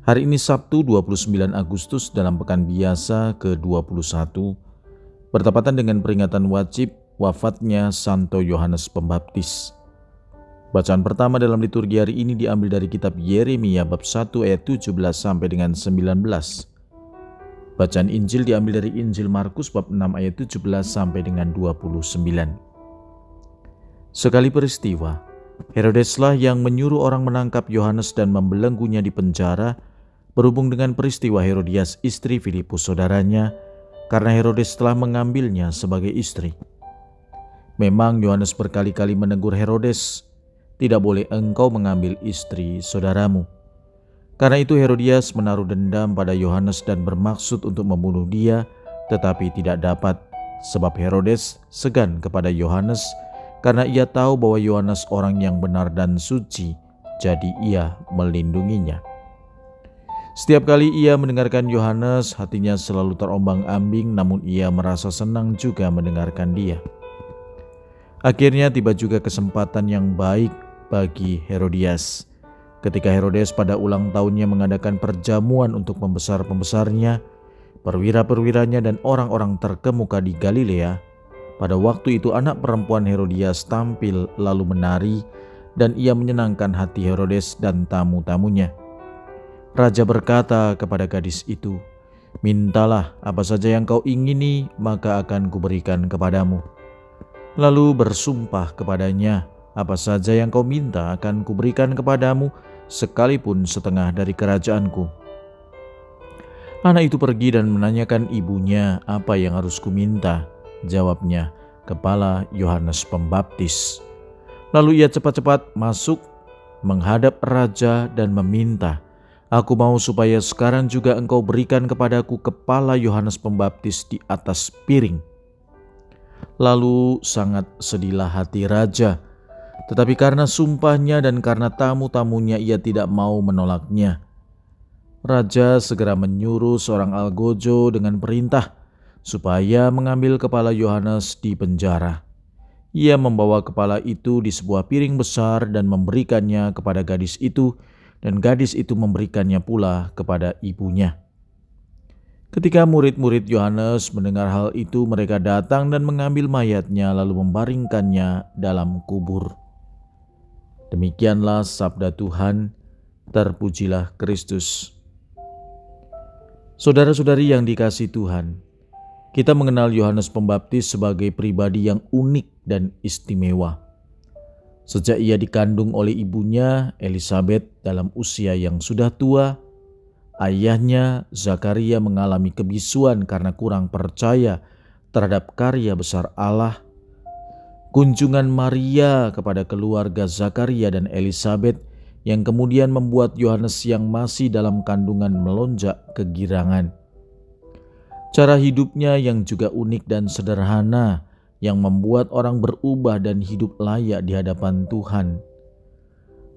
Hari ini Sabtu 29 Agustus dalam pekan biasa ke-21 bertepatan dengan peringatan wajib wafatnya Santo Yohanes Pembaptis. Bacaan pertama dalam liturgi hari ini diambil dari kitab Yeremia bab 1 ayat 17 sampai dengan 19. Bacaan Injil diambil dari Injil Markus bab 6 ayat 17 sampai dengan 29. Sekali peristiwa, Herodeslah yang menyuruh orang menangkap Yohanes dan membelenggunya di penjara berhubung dengan peristiwa Herodias istri Filipus saudaranya karena Herodes telah mengambilnya sebagai istri. Memang Yohanes berkali-kali menegur Herodes tidak boleh engkau mengambil istri saudaramu. Karena itu Herodias menaruh dendam pada Yohanes dan bermaksud untuk membunuh dia, tetapi tidak dapat, sebab Herodes segan kepada Yohanes karena ia tahu bahwa Yohanes orang yang benar dan suci, jadi ia melindunginya. Setiap kali ia mendengarkan Yohanes, hatinya selalu terombang-ambing, namun ia merasa senang juga mendengarkan dia. Akhirnya tiba juga kesempatan yang baik bagi Herodias. Ketika Herodes pada ulang tahunnya mengadakan perjamuan untuk pembesar-pembesarnya, perwira-perwiranya dan orang-orang terkemuka di Galilea, pada waktu itu anak perempuan Herodias tampil lalu menari dan ia menyenangkan hati Herodes dan tamu-tamunya. Raja berkata kepada gadis itu, Mintalah apa saja yang kau ingini, maka akan kuberikan kepadamu. Lalu bersumpah kepadanya, apa saja yang kau minta akan kuberikan kepadamu, sekalipun setengah dari kerajaanku. Anak itu pergi dan menanyakan ibunya apa yang harus kuminta. Jawabnya, kepala Yohanes Pembaptis. Lalu ia cepat-cepat masuk, menghadap raja dan meminta, Aku mau supaya sekarang juga engkau berikan kepadaku kepala Yohanes Pembaptis di atas piring. Lalu sangat sedihlah hati raja tetapi karena sumpahnya dan karena tamu-tamunya ia tidak mau menolaknya. Raja segera menyuruh seorang algojo dengan perintah supaya mengambil kepala Yohanes di penjara. Ia membawa kepala itu di sebuah piring besar dan memberikannya kepada gadis itu, dan gadis itu memberikannya pula kepada ibunya. Ketika murid-murid Yohanes mendengar hal itu, mereka datang dan mengambil mayatnya, lalu membaringkannya dalam kubur. Demikianlah sabda Tuhan, terpujilah Kristus. Saudara-saudari yang dikasih Tuhan, kita mengenal Yohanes Pembaptis sebagai pribadi yang unik dan istimewa. Sejak ia dikandung oleh ibunya Elizabeth dalam usia yang sudah tua, ayahnya Zakaria mengalami kebisuan karena kurang percaya terhadap karya besar Allah kunjungan Maria kepada keluarga Zakaria dan Elizabeth yang kemudian membuat Yohanes yang masih dalam kandungan melonjak kegirangan. Cara hidupnya yang juga unik dan sederhana yang membuat orang berubah dan hidup layak di hadapan Tuhan.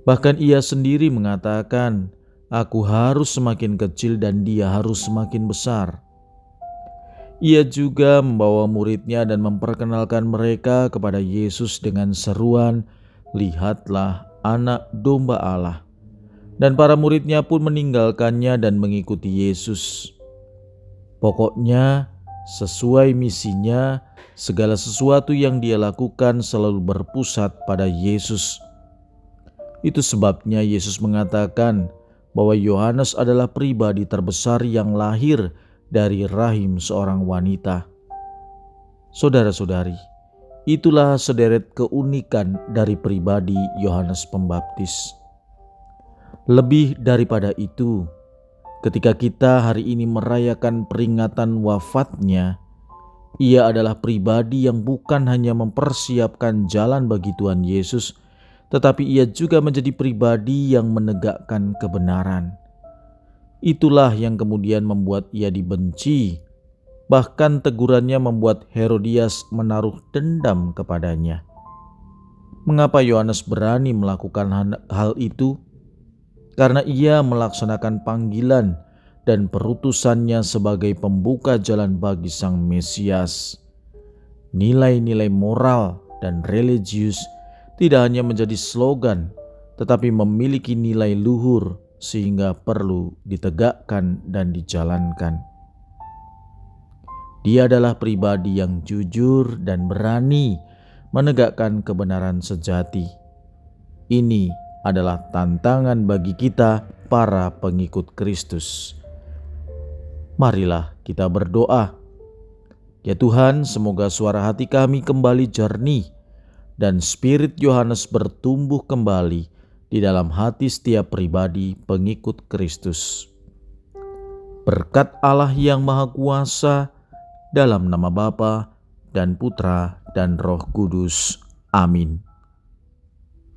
Bahkan ia sendiri mengatakan, "Aku harus semakin kecil dan dia harus semakin besar." Ia juga membawa muridnya dan memperkenalkan mereka kepada Yesus dengan seruan, "Lihatlah Anak Domba Allah." Dan para muridnya pun meninggalkannya dan mengikuti Yesus. Pokoknya, sesuai misinya, segala sesuatu yang dia lakukan selalu berpusat pada Yesus. Itu sebabnya Yesus mengatakan bahwa Yohanes adalah pribadi terbesar yang lahir dari rahim seorang wanita. Saudara-saudari, itulah sederet keunikan dari pribadi Yohanes Pembaptis. Lebih daripada itu, ketika kita hari ini merayakan peringatan wafatnya, ia adalah pribadi yang bukan hanya mempersiapkan jalan bagi Tuhan Yesus, tetapi ia juga menjadi pribadi yang menegakkan kebenaran. Itulah yang kemudian membuat ia dibenci. Bahkan tegurannya membuat Herodias menaruh dendam kepadanya. Mengapa Yohanes berani melakukan hal itu? Karena ia melaksanakan panggilan dan perutusannya sebagai pembuka jalan bagi Sang Mesias. Nilai-nilai moral dan religius tidak hanya menjadi slogan, tetapi memiliki nilai luhur sehingga perlu ditegakkan dan dijalankan. Dia adalah pribadi yang jujur dan berani menegakkan kebenaran sejati. Ini adalah tantangan bagi kita, para pengikut Kristus. Marilah kita berdoa. Ya Tuhan, semoga suara hati kami kembali jernih dan spirit Yohanes bertumbuh kembali di dalam hati setiap pribadi pengikut Kristus. Berkat Allah yang Maha Kuasa, dalam nama Bapa dan Putra dan Roh Kudus. Amin.